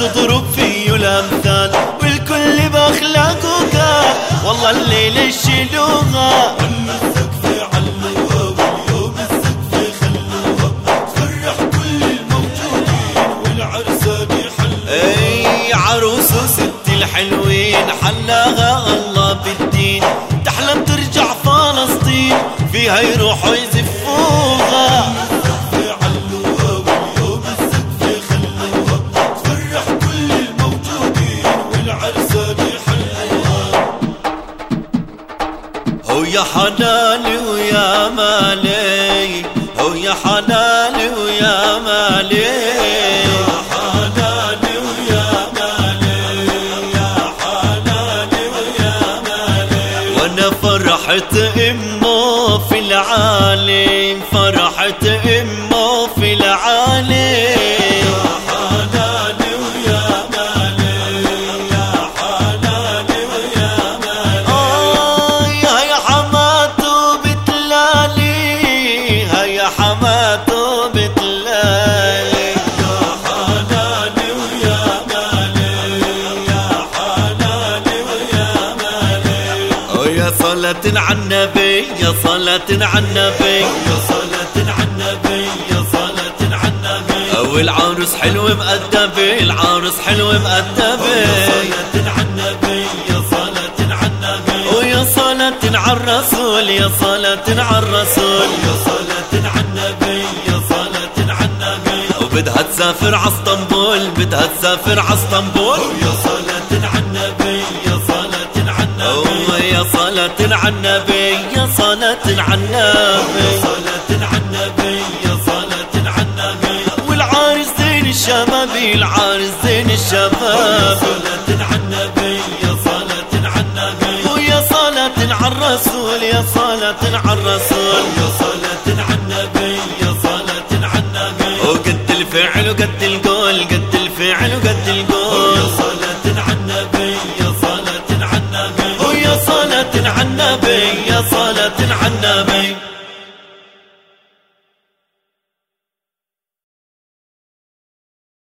وبتضرب فيه الأمثال والكل بأخلاقه قال والله حلوها أي عروس وست الحلوين حلاها الله بالدين. تحلم ترجع فلسطين. فيها يروحوا هو يا حلالي ويا مالي هو يا حلالي ويا مالي يا حلالي يا حلالي ويا مالي يا حلالي ويا مالي ويا صلاة على النبي يا صلاة على النبي. يا صلاة على النبي يا صلاة على النبي والعروس حلو مقدبة العروس حلو مقدبة يا صلاة على النبي يا صلاة على النبي ويا صلاة على الرسول يا صلاة على الرسول. وبدها تسافر على اسطنبول بدها تسافر على اسطنبول. يا صلاة على النبي يا صلاة على النبي يا صلاة على النبي يا صلاة على النبي يا صلاة على النبي يا صلاة على النبي والعارس زين الشباب. العارس زين الشباب صلاة على النبي يا صلاة على النبي ويا صلاة على الرسول يا صلاة على